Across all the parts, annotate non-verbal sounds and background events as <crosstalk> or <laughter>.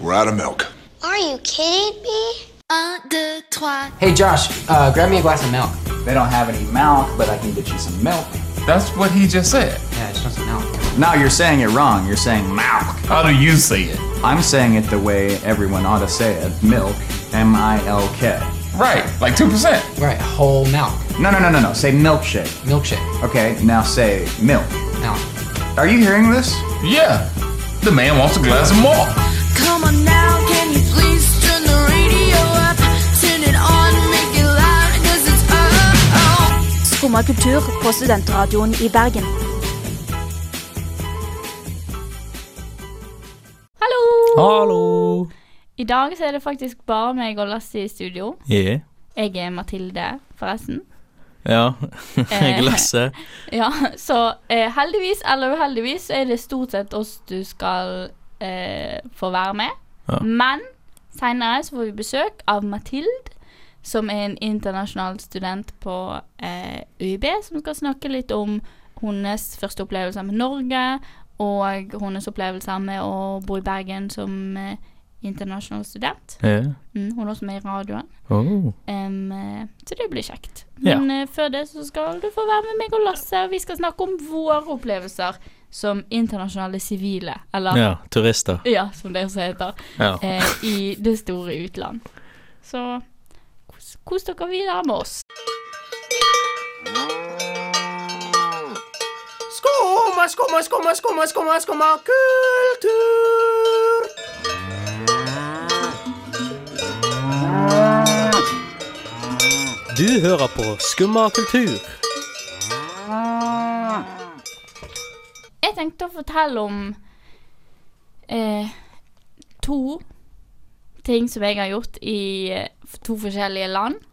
We're out of milk. Are you kidding me? Un, deux, trois. Hey Josh, uh, grab me a glass of milk. They don't have any milk, but I can get you some milk. That's what he just said. Yeah, I just want some milk. No, you're saying it wrong. You're saying milk. How do you say it? I'm saying it the way everyone ought to say it. Milk. M I L K. Right, like 2%. Right, whole milk. No, no, no, no, no. Say milkshake. Milkshake. Okay, now say milk. Milk. Are you hearing this? Yeah. The man wants a glass of milk. Come on now, can you please turn the radio up? Turn it on, make it loud, cause it's up. Oh. Skumma kultur på studentradioen i Bergen. Hallo! Hallo! I dag så er det faktisk bare meg og Lasse i studio. Yeah. Jeg er Mathilde, forresten. Ja, <laughs> jeg er Lasse. <laughs> Ja, så eh, heldigvis eller uheldigvis så er det stort sett oss du skal eh, få være med. Ja. Men seinere så får vi besøk av Mathilde, som er en internasjonal student på eh, UiB, som skal snakke litt om hennes første opplevelser med Norge, og hennes opplevelser med å bo i Bergen som eh, internasjonal student. Yeah. Mm, hun er også med i radioen. Oh. Eh, så det blir kjekt. Men yeah. før det så skal du få være med meg og Lasse. Vi skal snakke om våre opplevelser som internasjonale sivile. Eller ja, turister. ja, som det også heter. Ja. Eh, I det store utland. Så kos, kos dere videre med oss. Skumma, skumma, skumma, skumma, skumma, skumma kultur. Du hører på Skumma kultur. Jeg tenkte å fortelle om eh, to ting som jeg har gjort i eh, to forskjellige land.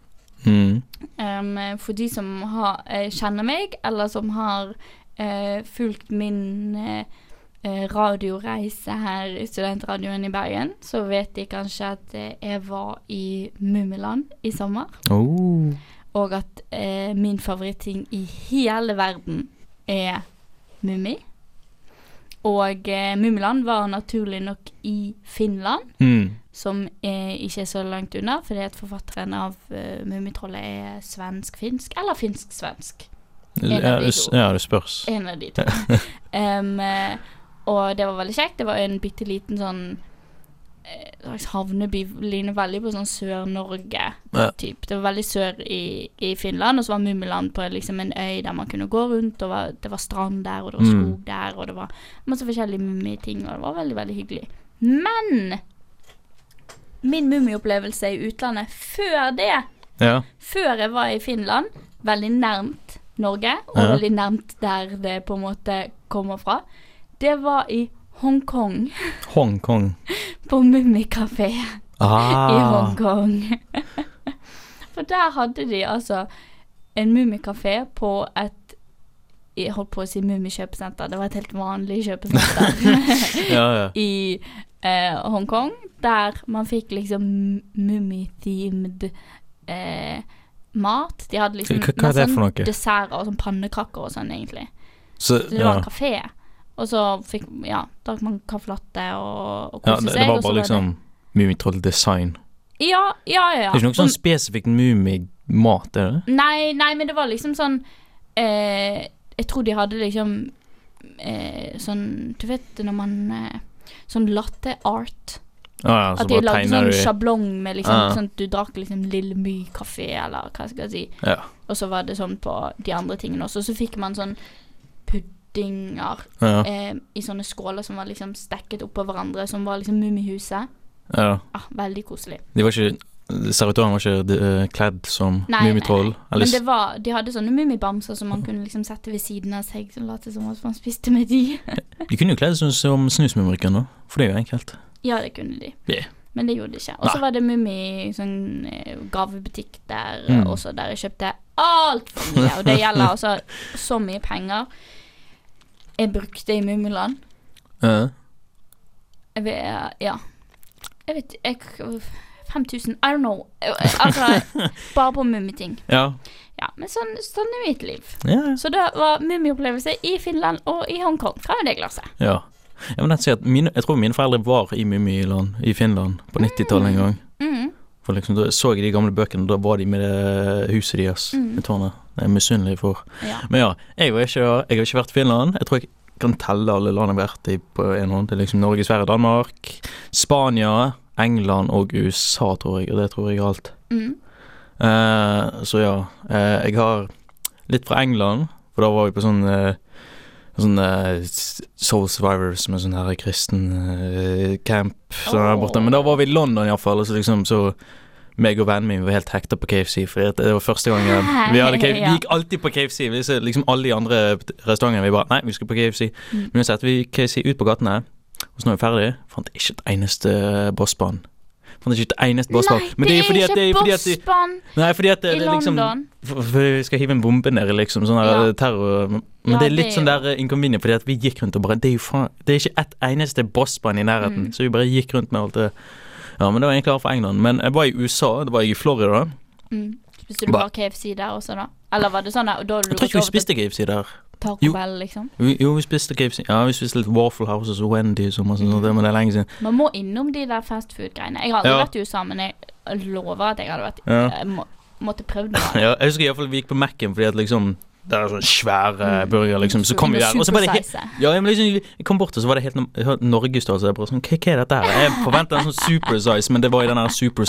Mm. Um, for de som har, eh, kjenner meg, eller som har uh, fulgt min eh, radioreise her i Studentradioen i Bergen, så vet de kanskje at jeg var i Mummiland i sommer. Oh. Og at eh, min favoritting i hele verden er Mummi. Og eh, Mummiland var naturlig nok i Finland Mm. som er, ikke er så langt unna, fordi at forfatteren av uh, Mummitrollet er svensk-finsk, eller finsk-svensk. Ja, de ja, det spørs. En av de to. <laughs> Eh, og det var veldig kjekt. Det var en bitte liten sånn eh, slags havneby. Ligner veldig på sånn Sør-Norge. Ja. typ. Det var veldig sør i, i Finland, og så var Mummiland på liksom en øy der man kunne gå rundt, og var, det var strand der, og det var Mm. skog der, og det var masse forskjellige mummiting, og det var veldig, veldig hyggelig. Men min mummiopplevelse i utlandet før det, Ja. før jeg var i Finland, veldig nærmt Norge, og Ja. veldig nærmt der det på en måte kommer fra, det var i Hongkong, Hongkong. <laughs> på Mummikafé i Ah. Hongkong. <laughs> For der hadde de altså en mummikafé på et jeg holdt på å si mummikjøpesenter. Det var et helt vanlig kjøpesenter <laughs> Ja, ja. i eh, Hongkong, der man fikk liksom mummi-themed eh, mat. De hadde liksom Hva- hva masse desserter og sånn pannekaker og sånn, egentlig. Så, Så det var ja. en kafé. Og så fikk, ja, drakk man caffè latte og, og ja, koste det, seg. det var bare liksom Mummitroll-design. Ja, ja, ja. ja. Det er ikke noe sånn spesifikt Mummi-mat, er det? Nei, nei, men det var liksom sånn eh, Jeg tror de hadde liksom eh, sånn Du vet når man eh, Sånn latte art. Ah, ja, At de lagde sånn du sjablong med liksom Ah. sånn at du drakk liksom Lille My kaffe, eller hva skal jeg si. Ja. Og så var det sånn på de andre tingene også. Så fikk man sånn puddinger Ja. eh, i sånne skåler som var liksom stekket oppå hverandre, som var liksom Mummihuset. ja. Ah, veldig koselig. De var ikke Servitøren var ikke eh, kledd som Mummitroll? Men det var, de hadde sånne mummibamser som man kunne liksom sette ved siden av seg, og late som at man spiste med de. <laughs> De kunne jo kledd seg som Snusmumrikken, da. For det er jo enkelt. ja, det kunne de. Yeah. Men det gjorde de ikke. Og så var det Mummi sånn eh, gavebutikk der Mm. også, der jeg kjøpte altfor mye. Og det gjelder altså så mye penger jeg brukte i Mummiland. Uh. Jeg vet, ja. Jeg vet jeg, 5000, I don't know. Altså, <laughs> bare på mummiting. ja. Ja, men sånn, sånn er mitt liv. Ja, Så det var mummiopplevelse i Finland og i Hongkong fra det glasset. ja. At mine, Jeg tror mine foreldre var i Mummiland i Finland på 90-tallet en gang. For liksom, Da så jeg de gamle bøkene, da var de med det huset deres. Mm. i tårnet. Det er jeg misunnelig for. Ja. Men ja, jeg, ikke, jeg har ikke vært i Finland. Jeg tror jeg kan telle alle land jeg har vært i på en hånd. Det er liksom Norge, Sverige, Danmark, Spania, England og USA, tror jeg. Og det tror jeg er alt. Mm. Uh, så ja. Uh, jeg har litt fra England, for da var vi på sånn eh, Sånn Soul Soul Survivors er sånn her kristen uh, camp sånn der borte. Men da var vi i London iallfall, så liksom så meg og vennen min var helt hekta på KFC, for det var første gang vi hadde KFC. Vi gikk alltid på KFC. Vi så liksom alle de andre restaurantene vi bare Nei, vi skal på KFC. Mm. Men så satte vi KFC ut på gatene, og så når vi er ferdig, fant ikke et eneste bossbånd. Fant ikke et eneste bossbånd. Nei, det er fordi at det er fordi at de- bossbånd Nei, fordi at det, i liksom London. for, vi skal hive en bombe ned liksom sånn Ja. terror Men Ja, det er litt det er sånn der inconvenient, fordi at vi gikk rundt og bare Det er jo faen Det er ikke ett eneste bossbånd i nærheten, Mm. så vi bare gikk rundt med alt det. Ja, men det var egentlig klart for England. Men jeg var i USA, det var jeg i Florida. Mm. Spiste du Ba- bare KFC der også, da? Eller var det sånn der, Jeg tror ikke vi spiste KFC der. Taco Jo. Bell, liksom? Jo, vi spiste KFC. Ja, vi spiste litt Waffle Houses og Wendy's og masse sånt, men det er lenge siden. Man må innom de der fast food-greiene. Jeg har aldri Ja. vært i USA, men jeg lover at jeg hadde vært Ja. Jeg må, måtte prøvd noe. Ja, jeg husker iallfall vi gikk på Mac-en fordi at liksom Det er sånn svære Mm. burger, liksom. Så kom vi der, og så var det helt Ja, men liksom, jeg kom bort, og så var det helt no- norgesstørrelse. Bare sånn, hva, hva er dette her? Jeg forventa en sånn supersize, men det var i den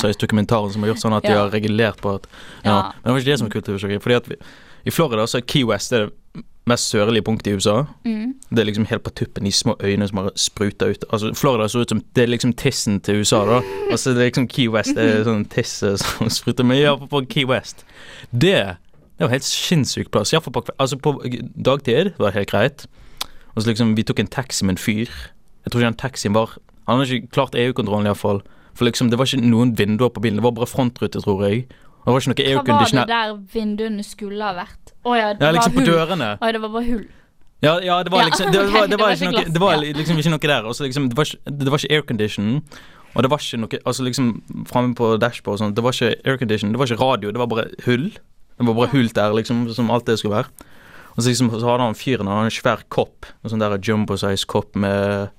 supersize-dokumentaren som har gjort sånn at de har regulert på at ja. Ja. Men det var ikke det som var kultursjokket. Fordi at vi, i Florida så er Key West det mest sørlige punktet i USA. Mm. Det er liksom helt på tuppen, de små øyne som har spruta ut. Altså, Florida så ut som Det er liksom tissen til USA, da. Altså, det er liksom Key West, det er sånn tiss som spruter. Men ja, på, Key West Det det var helt sinnssyk plass. Ja, på, altså på dagtid var det helt greit. Og så liksom, vi tok en taxi med en fyr. Jeg tror ikke den taxien var Han hadde ikke klart EU-kontrollen, iallfall. For liksom, det var ikke noen vinduer på bilen. Det var bare frontrute, tror jeg. Det var ikke noe Hva var det der vinduene skulle ha vært? Å ja, det Ja, liksom var på hull. dørene. Å, det var bare hull. Ja, ja, det var liksom Det var, det var, ikke, noe, det var liksom ikke noe der. Også, liksom, det var ikke, det var ikke aircondition. Og det var ikke noe Altså liksom framme på dashbordet og sånn, det var ikke aircondition, det var ikke radio, det var bare hull. Det var bare hull der, liksom, som alt det skulle være. Og så liksom så hadde han fyren han hadde en svær kopp, en sånn der jumbo-size kopp med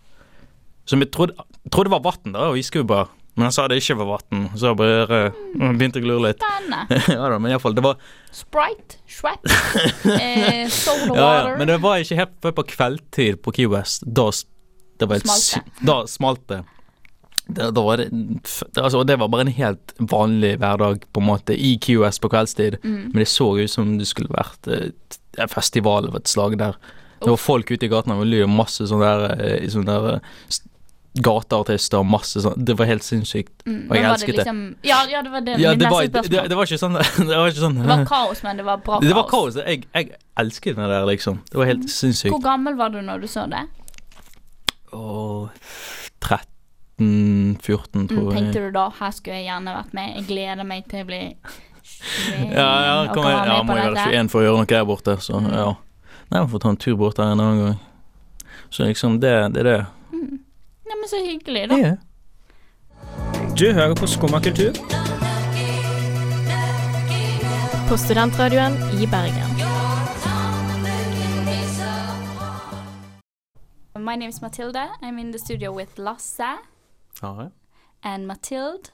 Som jeg trodde, trodde var vann, da, og vi skulle bare Men han sa det ikke var vann, så jeg bare uh, begynte jeg å lure litt. <laughs> Ja da, men iallfall, det var Sprite, Shrap, <laughs> eh, soda water. ja, Men det var ikke helt før på kveldtid på Key West. Da, det var Smalt Da smalt det. Det, da var det, altså, det var bare en helt vanlig hverdag på en måte i West på kveldstid. Mm. Men det så ut som det skulle vært eh, en festival av et slag der. Det var folk ute i gatene, og det masse sånne der, eh, sånne der eh, gateartister og masse sånn. Det var helt sinnssykt. Mm, Og jeg elsket det. liksom, Ja, ja, det var det. Ja, det, var, det, det, var ikke sånn <laughs> Det var sånn Det var kaos, men det var bra kaos. Det var kaos. Jeg, jeg elsket det der, liksom. Det var helt sinnssykt. Hvor gammel var du når du så det? Og 13-14, Mm, tror jeg. tenkte du da her skulle jeg gjerne vært med? Jeg gleder meg til å bli <laughs> Ja, ja, kan jeg, ja må jo jeg være 21 for å gjøre noe der borte, så Mm. ja. Nei, vi får ta en tur bort der en annen gang. Så liksom, det, det er det. Ja, men så hyggelig, da. Ja. Du hører på Skumma kultur. På studentradioen i Bergen. My name is Matilda. I'm in the studio with Lasse Hi. and Matilde,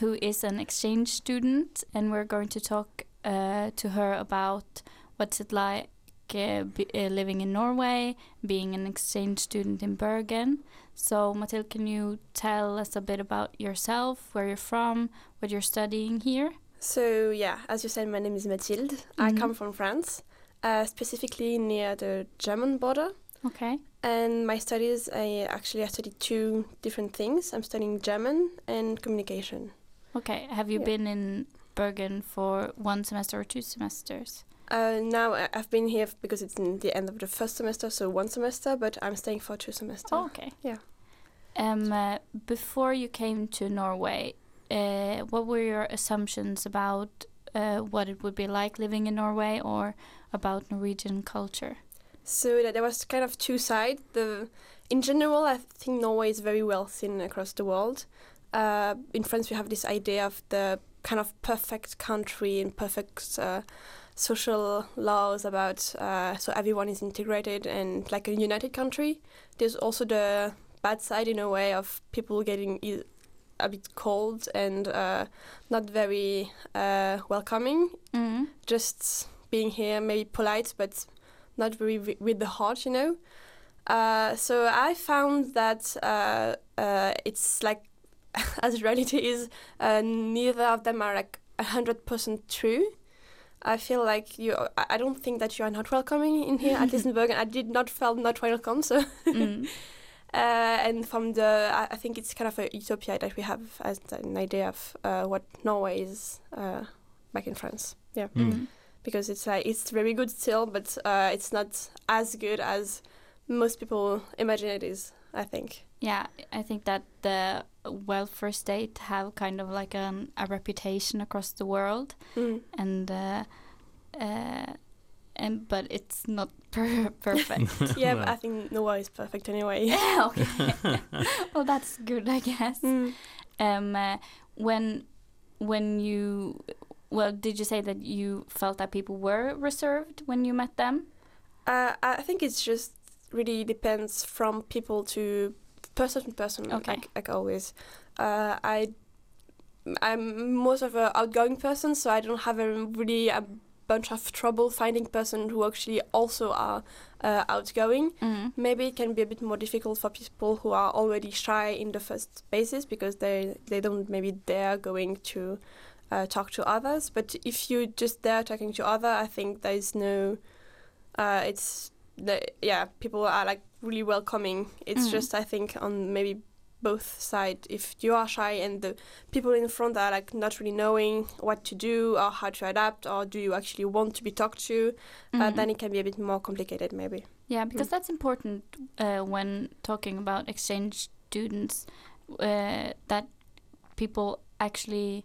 who is an exchange student, and we're going to talk uh, to her about what's it like uh, be, uh, living in Norway, being an exchange student in Bergen. So, Mathilde, can you tell us a bit about yourself, where you're from, what you're studying here? So yeah, as you said, my name is Mathilde. I Mhm. come from France, uh, specifically near the German border. Okay. And my studies, I actually I studied two different things. I'm studying German and communication. Okay. Have you Yeah. been in Bergen for one semester or two semesters? Uh, now I've been here because it's in the end of the first semester, so one semester, but I'm staying for two semesters. Oh, okay. Yeah. Um, uh, before you came to Norway, uh, what were your assumptions about uh, what it would be like living in Norway or about Norwegian culture? So that there was kind of two sides. The in general, I think Norway is very well seen across the world. Uh, in France, we have this idea of the kind of perfect country and perfect uh, social laws about uh, so everyone is integrated and like a united country. There's also the bad side in a way of people getting i- a bit cold and uh, not very uh, welcoming. Mm. Just being here, maybe polite, but not very wi- with the heart, you know. Uh, so I found that uh, uh, it's like, <laughs> as reality is, uh, neither of them are like hundred percent true. I feel like you. I I don't think that you are not welcoming in here at <laughs> least in Bergen. I did not felt not welcome. So, Mm. <laughs> uh, and from the, I, I think it's kind of a utopia that we have as an idea of uh, what Norway is uh, back in France. Yeah, Mm. because it's like it's very good still, but uh, it's not as good as most people imagine it is. I think. Yeah, I think that the welfare state have kind of like an, a reputation across the world, Mm. and uh, uh, and but it's not <laughs> per- perfect. <laughs> yeah, but I think Norway is perfect anyway. <laughs> okay. well, that's good, I guess. Mm. Um, uh, when when you well, did you say that you felt that people were reserved when you met them? Uh, I think it's just really depends from people to person to person. Okay. Like, like always, uh, I I'm most of an outgoing person, so I don't have a really a bunch of trouble finding person who actually also are uh, outgoing. Mm. Maybe it can be a bit more difficult for people who are already shy in the first basis because they they don't maybe dare going to uh, talk to others. But if you just dare talking to other, I think there is no. Uh, it's the yeah people are like really welcoming. It's Mm. just I think on maybe both sides. If you are shy and the people in front are like not really knowing what to do or how to adapt or do you actually want to be talked to, uh, Mhm. then it can be a bit more complicated maybe. Yeah, because that's important uh, when talking about exchange students, uh, that people actually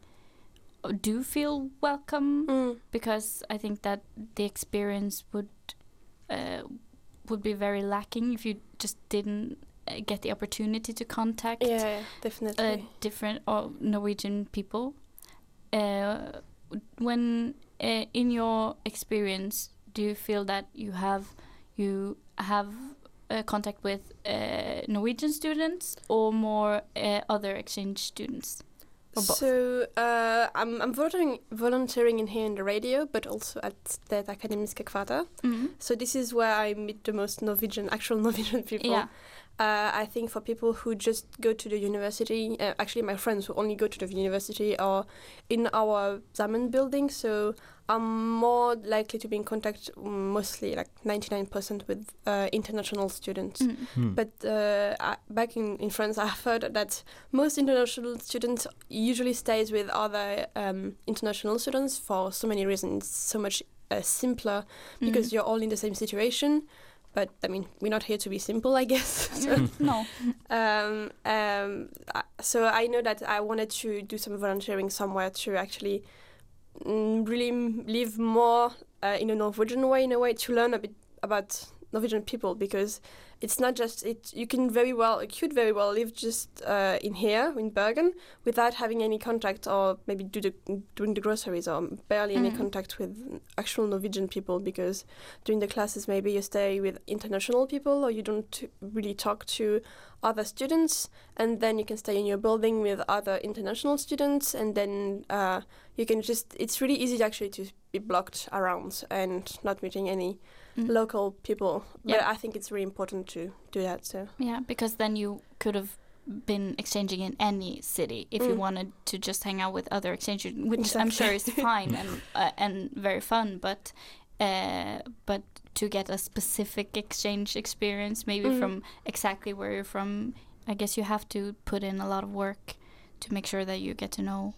do feel welcome. Mm. Because I think that the experience would uh, would be very lacking if you just didn't uh, get the opportunity to contact Yeah, yeah, definitely. uh, different or Norwegian people. Uh, when uh, in your experience, do you feel that you have you have uh, contact with uh, Norwegian students or more uh, other exchange students? So uh, I'm I'm volunteering volunteering in here in the radio, but also at the Akademiske Kvarter. Mhm. So this is where I meet the most Norwegian, actual <laughs> Norwegian people. Yeah. Uh, I think for people who just go to the university, uh, actually my friends who only go to the university are in our Sammen building, so I'm more likely to be in contact mm, mostly like 99% with uh, international students. Mm. Hmm. But uh, I, back in, in France, I've heard that most international students usually stays with other um, international students for so many reasons. It's so much uh, simpler because Mm. you're all in the same situation. But I mean, we're not here to be simple, I guess. <laughs> so, <laughs> no. um, um, I- so I know that I wanted to do some volunteering somewhere to actually mm, really live more uh, in a Norwegian way, in a way to learn a bit about Norwegian people because it's not just it. You can very well, you could very well live just uh, in here in Bergen without having any contact or maybe do the doing the groceries or barely any Mhm. contact with actual Norwegian people because during the classes maybe you stay with international people or you don't really talk to other students and then you can stay in your building with other international students and then uh, you can just it's really easy actually to be blocked around and not meeting any Mm. local people but Yeah. i think it's really important to do that so Yeah, because then you could have been exchanging in any city if you Mm. wanted to just hang out with other exchange which I'm sure is <laughs> fine and uh, and very fun. But uh, but to get a specific exchange experience, maybe Mhm. from exactly where you're from, I guess you have to put in a lot of work to make sure that you get to know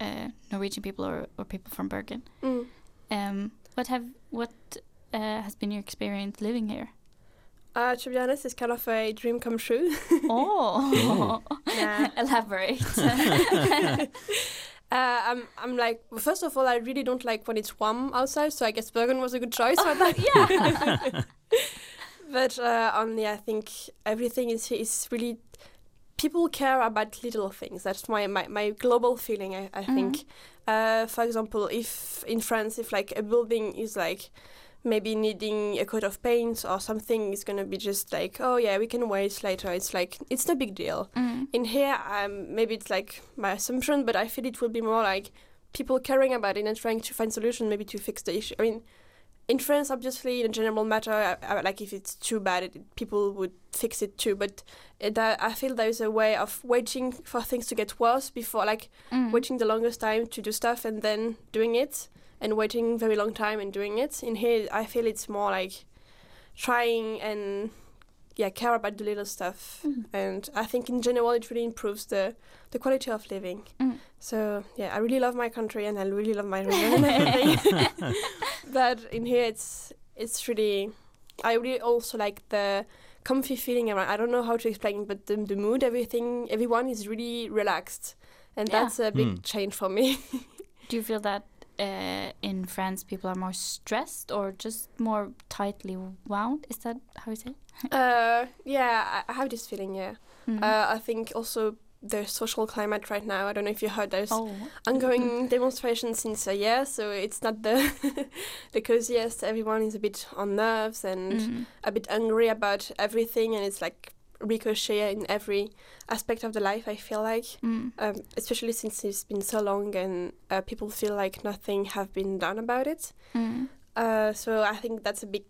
uh, Norwegian people or, or people from Bergen. Mm. Um, what have what uh, has been your experience living here? uh, to be honest it's kind of a dream come true <laughs> Oh, <laughs> Yeah. elaborate. <laughs> Uh, I'm, I'm like, well, first of all, I really don't like when it's warm outside, so I guess Bergen was a good choice for that. yeah. but uh, only I think everything is is really people care about little things. That's my my, my global feeling. I, I think. Uh, for example, if in France, if like a building is like maybe needing a coat of paint or something is gonna be just like oh yeah we can wait later. It's like it's no big deal. Mm. in here um, maybe it's like my assumption but i feel it will be more like people caring about it and trying to find solution maybe to fix the issue. I mean in france obviously in a general matter I, I, like if it's too bad it, people would fix it too. But it, uh, i feel there's a way of waiting for things to get worse before like Mm. waiting the longest time to do stuff and then doing it and waiting very long time and doing it in here i feel it's more like trying and yeah care about the little stuff Mm. and i think in general it really improves the the quality of living Mm. so yeah i really love my country and i really love my region and everything <laughs> but in here it's it's really i really also like the comfy feeling around i don't know how to explain it, but the, the mood everything everyone is really relaxed and Yeah. that's a big Mm. change for me <laughs> Do you feel that uh, in France people are more stressed or just more tightly wound? Is that how you say? it? <laughs> Uh, yeah, I, I have this feeling. Yeah, Mhm. uh, I think also the social climate right now. I don't know if you heard there's oh, ongoing demonstrations since a year, so it's not the <laughs> the coziest. Everyone is a bit on nerves and mm. a bit angry about everything, and it's like ricochet in every aspect of the life. I feel like, Mm. um, especially since it's been so long and uh, people feel like nothing have been done about it. Mm. Uh, so I think that's a big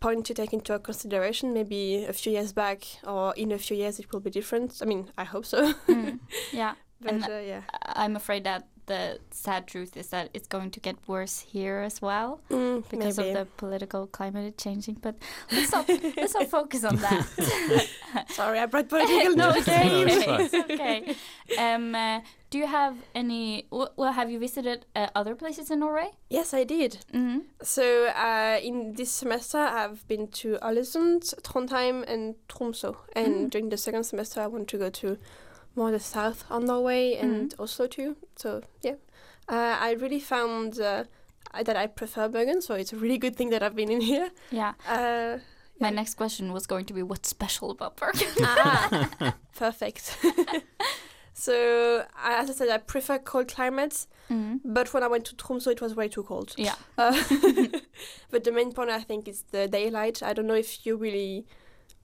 point to take into consideration. Maybe a few years back, or in a few years, it will be different. I mean, I hope so. Mm. <laughs> Yeah, but uh, yeah, I'm afraid that the sad truth is that it's going to get worse here as well mm, because maybe. of the political climate changing. But let's not let's not focus on that. <laughs> <laughs> Sorry, I brought political no, notes. it's okay. No, it's okay. Um, uh, do you have any? Well, have you visited uh, other places in Norway? Yes, I did. Mm-hmm. So uh, in this semester, I've been to Ålesund, Trondheim, and Tromsø. And Mm. during the second semester, I want to go to more the south of Norway and Mm. Oslo too. So yeah, uh, I really found uh, that I prefer Bergen. So it's a really good thing that I've been in <laughs> here. Yeah. Uh, My Yeah. next question was going to be what's special about Bergen. ah, <laughs> perfect. <laughs> so as I said, I prefer cold climates. mm. But when I went to Tromsø, it was way too cold. Yeah. Uh, but the main point I think is the daylight. I don't know if you really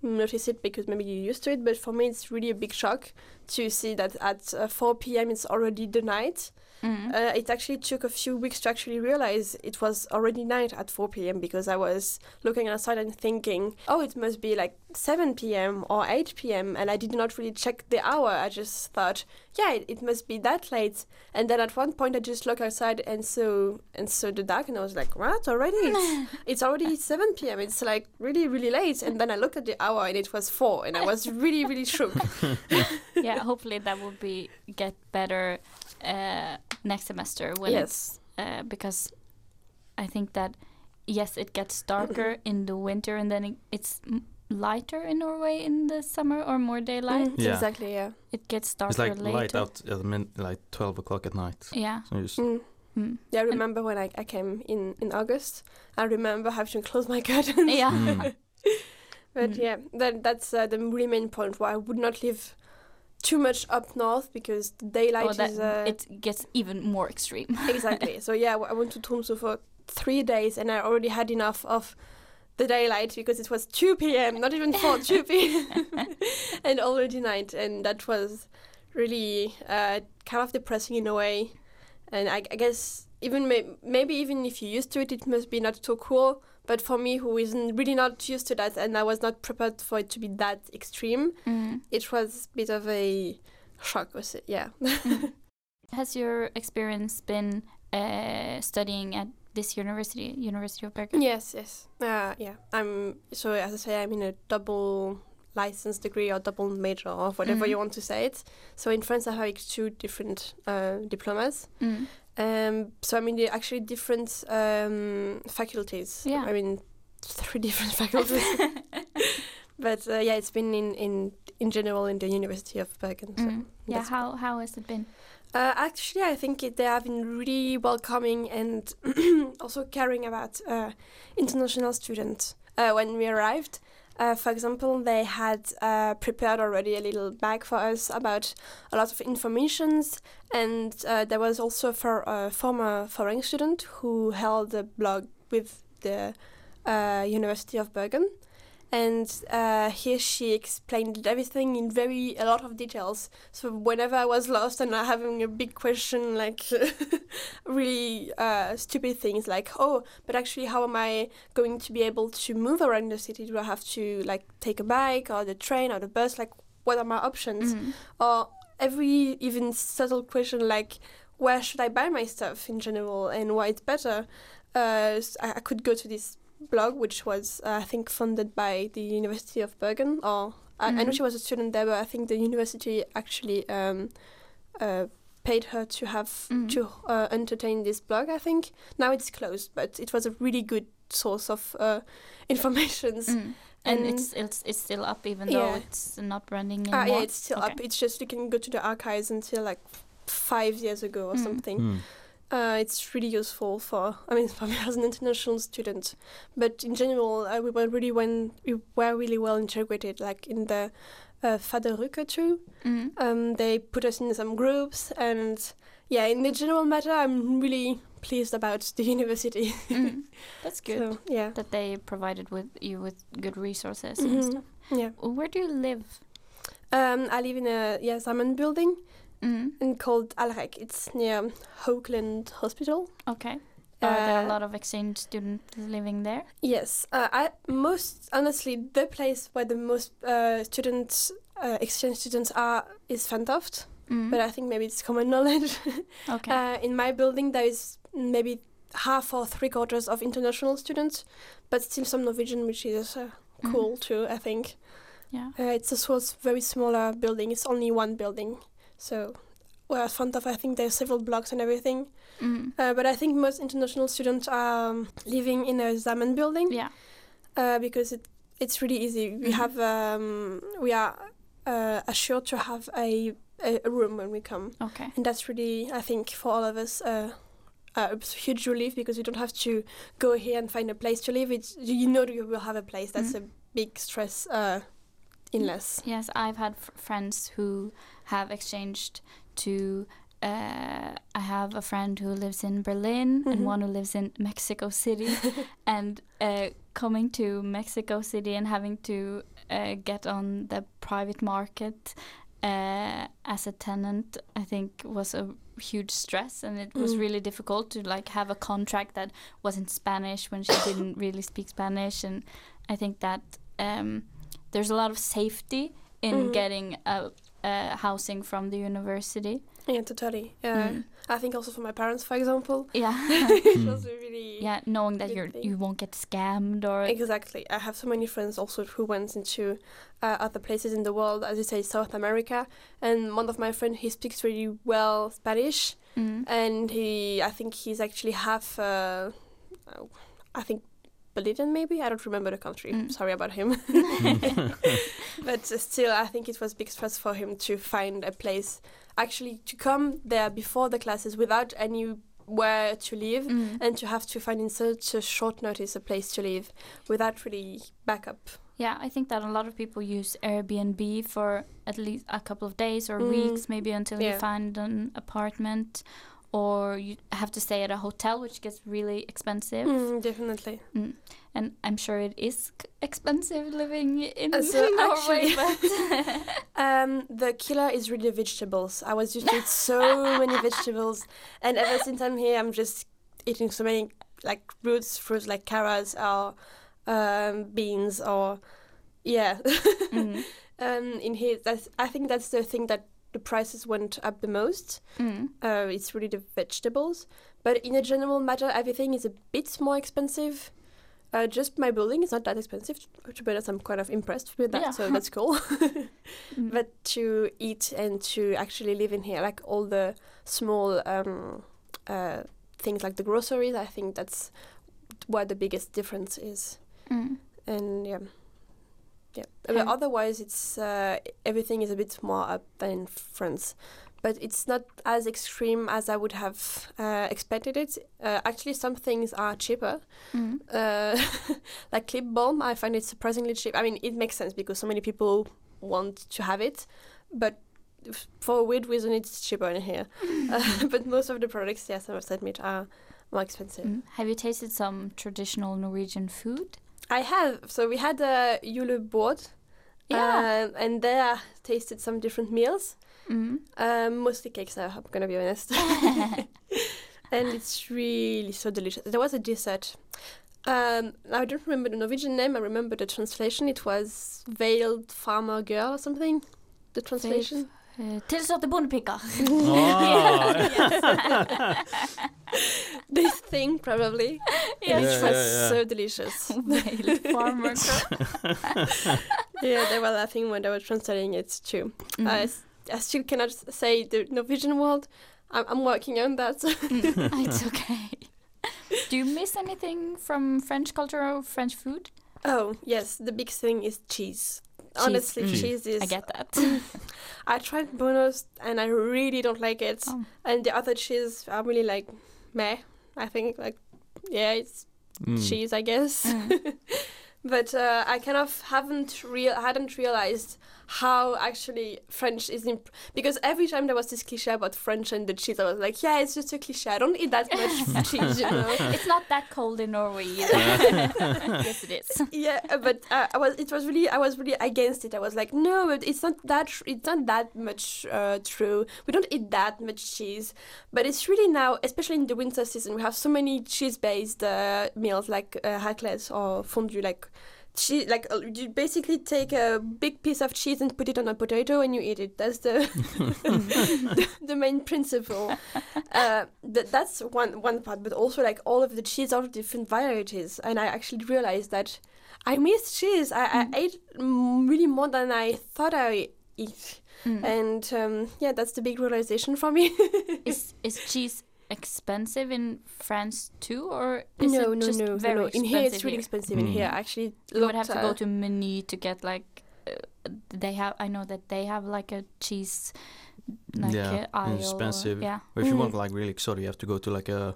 notice it because maybe you're used to it, but for me it's really a big shock to see that at uh, 4 p.m. it's already the night. Mm. Uh, it actually took a few weeks to actually realize it was already night at 4 p.m. because I was looking outside and thinking, oh, it must be like 7 p.m. or 8 p.m. And I did not really check the hour. I just thought, yeah, it, it must be that late. And then at one point, I just looked outside and saw and saw the dark, and I was like, what? Already? It's, <laughs> it's already 7 p.m. It's like really, really late. And then I looked at the hour, and it was 4, and I was really, really shook. <laughs> yeah, hopefully that will be get better uh, next semester when yes. it's uh, because I think that yes, it gets darker <clears throat> in the winter and then it, it's lighter in Norway in the summer or more daylight. Mm, Yeah. Exactly, yeah. It gets darker It's like later. light out at min- like 12 o'clock at night. Yeah. So you just, Mm. Mm. Yeah, I remember when I, I came in, in August. I remember having to close my <laughs> curtains. Yeah. <laughs> But Mm. yeah, that, that's uh, the really main point why I would not live too much up north because the daylight Oh, that is uh, it gets even more extreme. <laughs> exactly. so yeah, I went to Tromsø for three days and I already had enough of the daylight because it was 2 p.m. Not even 4, 2 <laughs> p.m. <laughs> and already night, and that was really uh, kind of depressing in a way. And I, I guess even may- maybe even if you're used to it, it must be not so cool. But for me, who isn't really not used to that, and I was not prepared for it to be that extreme, Mm. it was a bit of a shock. Was it? Yeah. <laughs> Has your experience been uh, studying at this university, University of Bergen? yes, yes. Uh, yeah. I'm so as I say, I'm in a double license degree or double major or whatever Mhm. you want to say it. So in France, I have two different uh, diplomas. Mm. Um, so I mean, they're actually different um, faculties. Yeah. I mean, <laughs> three different <laughs> faculties. but uh, yeah, it's been in, in in general in the University of Bergen. So Mm. Yeah, how how has it been? Uh, actually, I think it, they have been really welcoming and <clears throat> also caring about uh, international students. Uh, when we arrived, Uh, for example, they had uh, prepared already a little bag for us about a lot of informations, and uh, there was also for a former foreign student who held a blog with the uh, University of Bergen, and uh, here she explained everything in very a lot of details. So whenever I was lost and I having a big question, like <laughs> really uh, stupid things, like oh, but actually, how am I going to be able to move around the city? Do I have to like take a bike or the train or the bus? Like, what are my options? Mhm. Or every even subtle question like where should I buy my stuff in general and why it's better. Uh, I could go to this blog, which was uh, I think funded by the University of Bergen, or I, I know Mhm. she was a student there, but I think the university actually um, uh, paid her to have Mhm. to uh, entertain this blog. I think now it's closed, but it was a really good source of uh, informations. Mm. And, And- it's it's it's still up even though it's not running Ah, anymore. yeah, it's still Okay. up. It's just you can go to the archives until like five years ago or Mm. something. Hmm. Uh, it's really useful for, I mean, <laughs> for me as an international student. But in general, uh, we were really when we were really well integrated. Like in the uh, fadderuke too, Mhm. um, they put us in some groups, and yeah, in the general matter, I'm really pleased about the <laughs> university. Mm. <laughs> That's good. So, yeah. That they provided with you with good resources and Mhm. stuff. Yeah. Where do you live? Um, I live in a yeah Sammen building, Mm. and called Alrek. It's near Haukeland Hospital. Okay. Are there a Uh, lot of exchange students living there? Yes, uh, I most honestly the place where the most uh, students uh, exchange students are is Fantoft, Mm. but I think maybe it's common <laughs> knowledge. Okay. uh, in my building, there is maybe half or three quarters of international students, but still some Norwegian, which is uh, cool too. I think. Yeah. Uh, it's a sort of very smaller building. It's only one building, so. Well, at Fantoft, I think there's several blocks and everything. Mm. Uh, but I think most international students are living in a Sammen building. Yeah. Uh, because it it's really easy. We Mhm. have um, we are uh, assured to have a, a a room when we come, Okay. and that's really I think for all of us. Uh, a huge relief because you don't have to go here and find a place to live. It's you know you will have a place. That's Mhm. a big stress uh, in less. Yes, I've had f- friends who have exchanged to. Uh, I have a friend who lives in Berlin and Mhm. one who lives in Mexico City, <laughs> and uh, coming to Mexico City and having to uh, get on the private market uh, as a tenant, I think was a huge stress, and it was Mm. really difficult to like have a contract that was in Spanish when she didn't <laughs> really speak Spanish, and I think that um, there's a lot of safety in Mhm. getting a, a housing from the university. Yeah, totally. Uh, Mm. I think also for my parents, for example. Yeah. <laughs> it <laughs> was really yeah, knowing that you're you won't get scammed or Exactly. I have so many friends also who went into uh, other places in the world, as you say, South America. And one of my friends, he speaks really well Spanish, Mm. and he, I think he's actually half, uh, uh, I think. Bolivian, maybe I don't remember the country. Mm. Sorry about him, <laughs> <laughs> but uh, still, I think it was big stress for him to find a place, actually to come there before the classes without anywhere to live, Mm. and to have to find in such a short notice a place to live without really backup. Yeah, I think that a lot of people use Airbnb for at least a couple of days or Mm. weeks, maybe until you find an apartment, or you have to stay at a hotel, which gets really expensive. Mm, definitely. Mm. And I'm sure it is c- expensive living in Uh, so <laughs> Norway, actually- <laughs> Um, the killer is really vegetables. I was used to eat so <laughs> many vegetables, and ever since I'm here, I'm just eating so many like roots, fruits like carrots or um, beans or yeah. Mm. um, in here, that's I think that's the thing that the prices went up the most. Mm. Uh, it's really the vegetables, but in a general matter, everything is a bit more expensive. Uh, just my building is not that expensive. To be honest, I'm kind of impressed with that, Yeah. so that's cool. <laughs> Mm. But to eat and to actually live in here, like all the small um, uh, things like the groceries, I think that's where the biggest difference is. Mm. And yeah, yeah. But otherwise, it's uh, everything is a bit more up than in France, but it's not as extreme as I would have uh, expected it. Uh, actually, some things are cheaper. Mm. Uh, <laughs> like lip balm, I find it surprisingly cheap. I mean, it makes sense because so many people want to have it, but for a weird reason, it's cheaper in here. Uh, <laughs> <laughs> but most of the products, yes, I must admit, are more expensive. Mm. Have you tasted some traditional Norwegian food? I have. So we had a julebord. Yeah. Um, and there I tasted some different meals. Mm. Um, mostly cakes, I'm gonna be honest. <laughs> <laughs> and it's really so delicious. There was a dessert. Um, I don't remember the Norwegian name. I remember the translation. It was veiled farmer girl or something. The translation. Uh, Tilslørte bondepiker. <laughs> this thing probably. Yes. Which Yeah, was yeah, yeah. so delicious. <laughs> Veiled farmer <laughs> yeah, they were laughing when they were translating it too. Mm. I, s- I still cannot say the Norwegian word. I'm, I'm working on that. it's okay. Do you miss anything from French culture or French food? Oh yes, the big thing is cheese. Cheese. Honestly, cheese is. I get that. <laughs> I tried Brunost and I really don't like it. Oh. And the other cheese, I really like meh. I think like yeah, it's Mm. cheese, I guess. Mm. <laughs> but uh, I kind of haven't real hadn't realized how actually French is imp- because every time there was this cliche about French and the cheese, I was like, yeah, it's just a cliche. I don't eat that much <laughs> cheese, you know. <laughs> it's not that cold in Norway either. <laughs> yes, it is. yeah, uh, but uh, I was. It was really. I was really against it. I was like, no, but it's not that. It's not that much uh, true. We don't eat that much cheese, but it's really now, especially in the winter season, we have so many cheese-based uh, meals like uh, raclette or fondue, like. Cheese, like uh, you basically take a big piece of cheese and put it on a potato and you eat it. That's the the, <laughs> the main principle. Uh, th- that's one one part, but also like all of the cheese, are different varieties. And I actually realized that I miss cheese. I, I ate mm, really more than I thought I eat, Mm. and um, yeah, that's the big realization for me. <laughs> is is cheese expensive in France too, or is no, it no, just no, no, very no. In here, it's expensive really expensive. In here, Mm. actually, You would have to go to Meny to get like uh, they have. I know that they have like a cheese like yeah, uh, aisle. or- expensive. yeah. Or if you Mm. want like really exotic, you have to go to like a,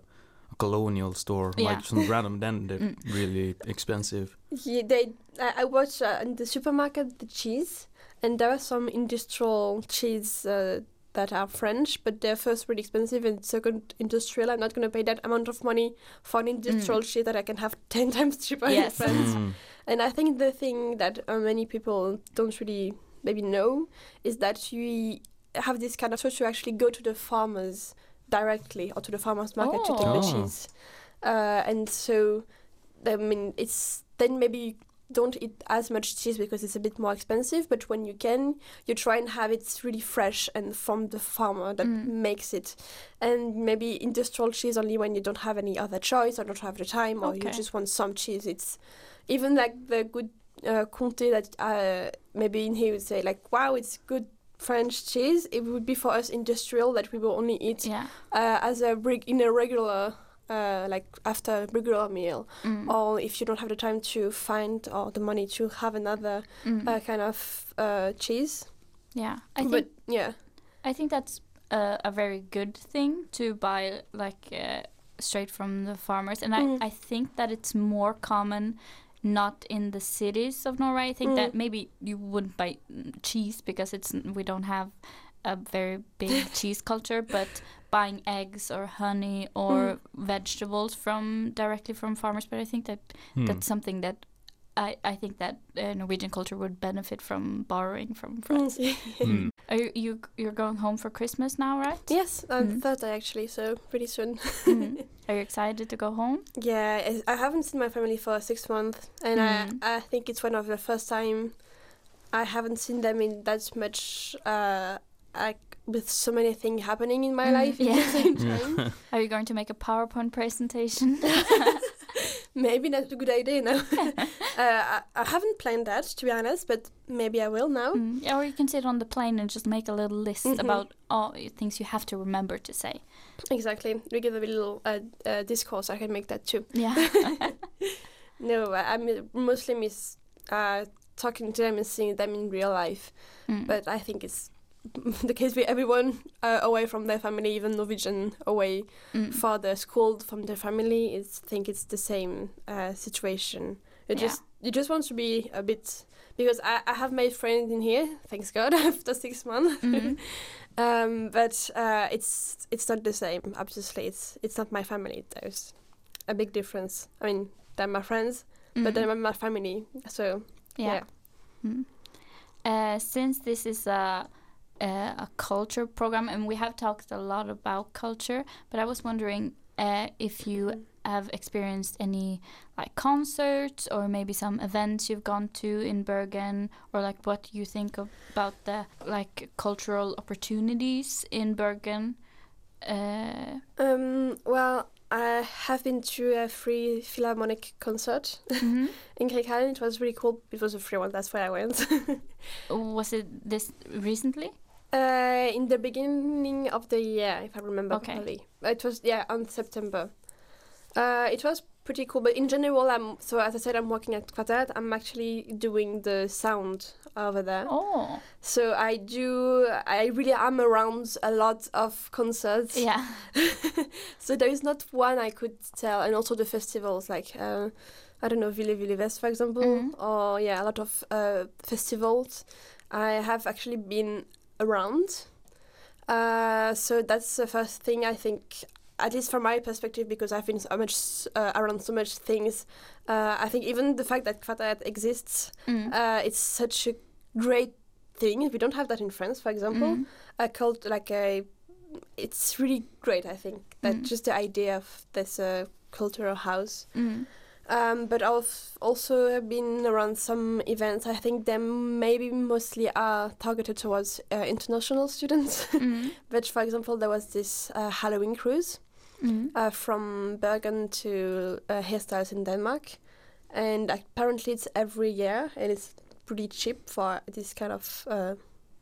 a colonial store, Yeah. like some random. Then they're Mm. really expensive. Yeah, they. I, I watched uh, in the supermarket the cheese, and there are some industrial cheese uh, that are French, but they're first really expensive, and second industrial. I'm not going to pay that amount of money for an industrial cheese that I can have <laughs> ten times cheaper in France. Mm. And I think the thing that uh, many people don't really maybe know is that you have this kind of so to actually go to the farmers directly or to the farmers market to take Oh. the cheese. Uh, and so, I mean, it's then maybe you don't eat as much cheese because it's a bit more expensive. But when you can, you try and have it really fresh and from the farmer that Mm. makes it. And maybe industrial cheese only when you don't have any other choice or don't have the time or you just want some cheese. It's even like the good uh, Comté that uh, maybe in here would say like, wow, it's good French cheese. It would be for us industrial that we will only eat Yeah. uh, as a in a regular. Uh, like after a regular meal, Mm. or if you don't have the time to find or the money to have another Mm. uh, kind of uh, cheese. yeah. I think but yeah, I think that's a, a very good thing to buy like uh, straight from the farmers, and Mm. I, I think that it's more common not in the cities of Norway. I think that Mm. maybe you wouldn't buy mm, cheese because it's we don't have a very big <laughs> cheese culture, but buying eggs or honey or vegetables from directly from farmers. But I think that Hmm. that's something that I, I think that uh, Norwegian culture would benefit from borrowing from France. <laughs> Mm. Are you, you you're going home for Christmas now, right? yes, on Mm. Thursday actually, so pretty soon. Mm. <laughs> Are you excited to go home? Yeah, I- I haven't seen my family for six months, and Mm. I I think it's one of the first time I haven't seen them in that much. Uh, like with so many things happening in my Mm, life at the same time. <laughs> Are you going to make a PowerPoint presentation? <laughs> maybe that's a good idea now. <laughs> uh, I, I haven't planned that to be honest, but maybe I will now. Mm, yeah, Or you can sit on the plane and just make a little list Mhm. about all the things you have to remember to say. Exactly. We give a little uh, uh, discourse. I can make that too. Yeah. No, I, I mostly miss uh, talking to them and seeing them in real life. Mm. But I think it's the case with everyone uh, away from their family, even Norwegian away Mm. for the school from their family. Is I think it's the same uh, situation. You Yeah. just you just want to be a bit because I, I have made friends in here, thanks God, <laughs> after six months. Mhm. <laughs> um, but uh, it's it's not the same. Obviously, it's it's not my family. There's a big difference. I mean, they're my friends, Mm. but they're my family. So Yeah. yeah. Mm. Uh, since this is a, a a culture program, and we have talked a lot about culture, but I was wondering uh, if you have experienced any like concerts or maybe some events you've gone to in Bergen, or like what you think of, about the like cultural opportunities in Bergen. Uh, Um, well, I have been to a free Philharmonic concert mhm. <laughs> in Grieghallen. It was really cool. It was a free one. That's why I went. <laughs> Was it this recently? Uh, in the beginning of the year, if I remember Okay. properly. It was yeah on September. Uh, it was pretty cool, but in general, I'm so as I said, I'm working at Kvarteret. I'm actually doing the sound over there. Oh, So I do. I really am around a lot of concerts. yeah. <laughs> so there is not one I could tell, and also the festivals like uh, I don't know Vill Vill Vest for example, Mhm. or yeah, a lot of uh, festivals. I have actually been around, uh, so that's the first thing I think. At least from my perspective, because I've been so much uh, around so much things, uh, I think even the fact that Kvarteret exists, Mm. uh, it's such a great thing. We don't have that in France, for example Mm. a cult like a it's really great i think that Mm. just the idea of this uh, cultural house Mm. Um, but i've also been around some events i think them maybe mostly are targeted towards uh, international students <laughs> Mm. but for example there was this uh, halloween cruise Mm. uh, from bergen to uh, Hirtshals in denmark and apparently it's every year and it's pretty cheap for this kind of uh,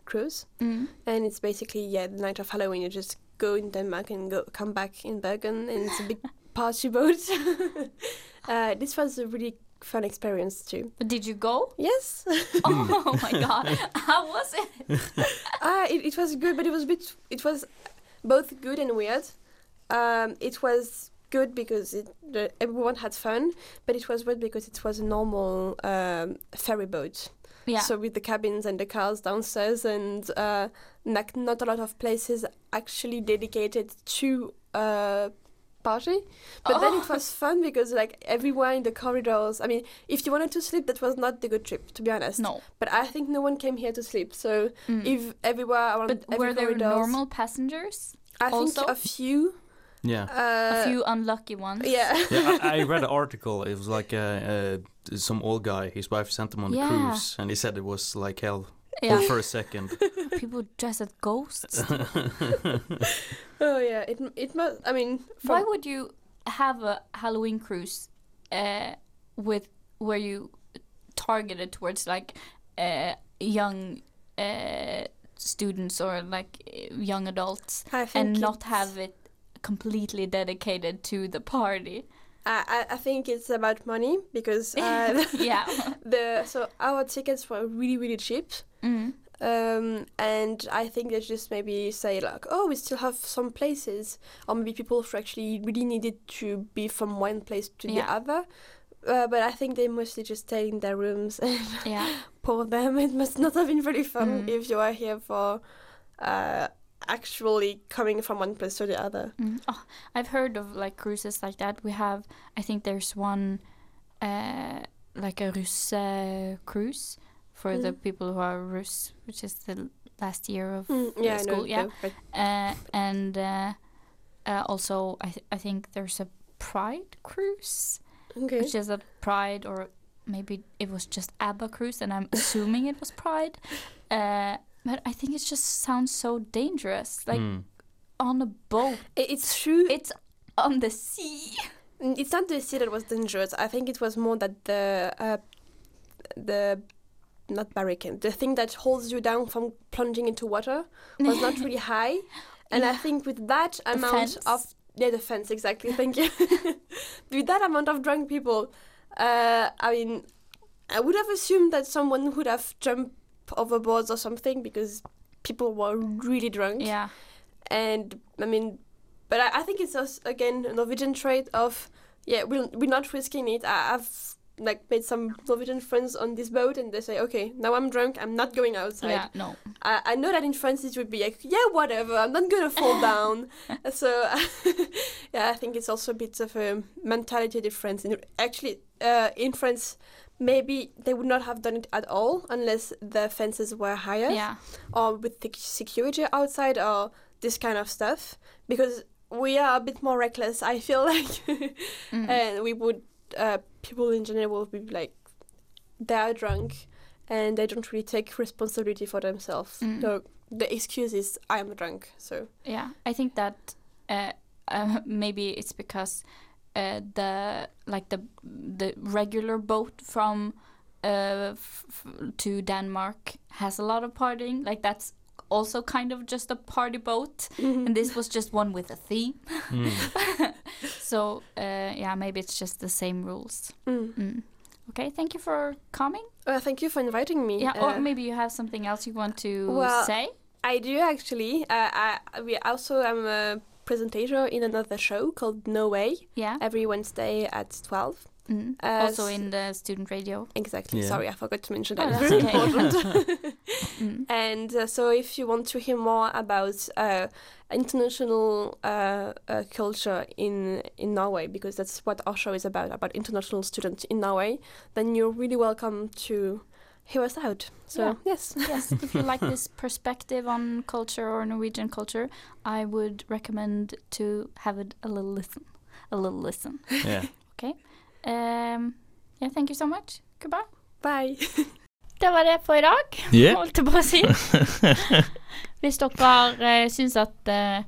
cruise Mm. and it's basically yeah the night of Halloween. You just go in Denmark and go come back in Bergen, and it's a big <laughs> party boat. <laughs> uh, this was a really fun experience too. Did you go? Yes, <laughs> oh my god, how was it? <laughs> uh, it, it was good, but it was a bit. It was both good and weird. Um, it was good because it, the, everyone had fun, but it was weird because it was a normal um, ferry boat. Yeah. So with the cabins and the cars downstairs, and uh, like not a lot of places actually dedicated to uh, party. But then it Oh. was fun because like everyone in the corridors. I mean, if you wanted to sleep, that was not the good trip, to be honest. no. But I think no one came here to sleep. So Mm. if everywhere around, but every were there corridors, normal passengers? I think a few. Yeah. Uh, a few unlucky ones. Yeah. yeah, I, I <laughs> read an article. It was like uh, uh, some old guy. His wife sent him on Yeah. a cruise, and he said it was like hell Yeah. for, for a second. <laughs> People dress as ghosts. <laughs> <laughs> oh yeah. It it must. I mean, from, Why would you have a Halloween cruise uh, with where you targeted towards like uh, young uh, students or like uh, young adults and not it's- have it completely dedicated to the party? I, I I think it's about money because uh, yeah. the so our tickets were really really cheap. Mm. Um, and I think they just maybe say like, oh, we still have some places, or maybe people who actually really needed to be from one place to the other. Uh, but I think they mostly just stay in their rooms <laughs> and Yeah. <laughs> poor them. It must not have been very fun Mm. if you are here for uh, actually coming from one place to the other. Mm. Oh, I've heard of like cruises like that. We have, I think there's one, uh, like a Russe cruise for the Mm. people who are Rus, which is the last year of Mm, yeah, school. know. yeah, no, but uh, and uh, uh, also I th- I think there's a Pride cruise, okay. which is a Pride or maybe it was just ABBA cruise, and I'm assuming it was Pride. Uh, but I think it just sounds so dangerous, like Mm. on a boat. It's true. It's on the sea. It's not the sea that was dangerous. I think it was more that the uh, the not barricade, the thing that holds you down from plunging into water was not really <laughs> high. And I think with that amount fence? of yeah, the fence exactly. Thank you. <laughs> with that amount of drunk people, uh, I mean, I would have assumed that someone would have jumped overboard or something because people were really drunk. Yeah. And I mean, but I, I think it's also, again a Norwegian trait of yeah we're, we're not risking it. I, I've like made some Norwegian friends on this boat and they say okay now I'm drunk I'm not going outside. Yeah, no. I, I know that in France it would be like yeah whatever I'm not gonna fall <laughs> down. so <laughs> yeah I think it's also a bit of a mentality difference. And actually uh, in France maybe they would not have done it at all unless the fences were higher Yeah. or with the security outside or this kind of stuff because we are a bit more reckless i feel like <laughs> Mm. and we would uh, people in general will be like they are drunk and they don't really take responsibility for themselves Mm. so the excuse is i'm drunk so Yeah, I think that uh, uh, <laughs> maybe it's because uh, the like the the regular boat from uh, f- f- to Denmark has a lot of partying. Like that's also kind of just a party boat, and this was just one with a theme. <laughs> so uh, yeah, maybe it's just the same rules. Mm. Mm. Okay, thank you for coming. uh, thank you for inviting me Yeah, Uh, or maybe you have something else you want to well, say. I do actually. Uh, I we also am a presenter in another show called No Way Yeah. every Wednesday at twelve. Mm. Uh, also in the student radio. Exactly. Yeah. Sorry, I forgot to mention Oh, that. that's Very okay. important. <laughs> <laughs> Mm. and uh, so, if you want to hear more about uh, international uh, uh, culture in in Norway, because that's what our show is about, about international students in Norway, then you're really welcome to hear us out. So Yeah. yes, <laughs> yes, if you like this perspective on culture or Norwegian culture, I would recommend to have it a little listen. A little listen. Yeah. Okay. Um, yeah, thank you so much. Goodbye. bye. <laughs> Det var det for i dag, Yeah. holdt jeg på å si. <laughs> Hvis dere uh, syns at uh,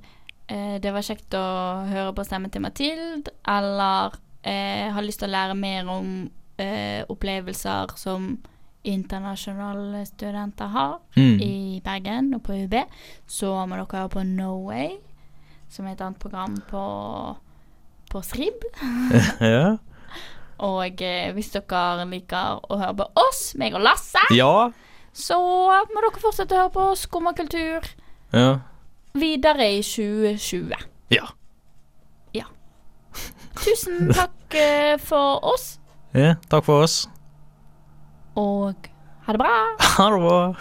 eh, det var kjekt å høre på stemmen til Mathilde, eller uh, har lyst til å lære mer om eh, opplevelser som internasjonale studenter har Mm. i Bergen og på UB, så må dere høre på No Way, som er et annet program på, på Srib. <laughs> ja. Og eh, hvis dere liker å høre på oss, meg og Lasse, Ja. så må dere fortsette å høre på Skummakultur Ja. videre i 2020. Ja. Ja. Tusen takk eh, for oss, ja. Takk for oss. og ha det bra. Ha det bra.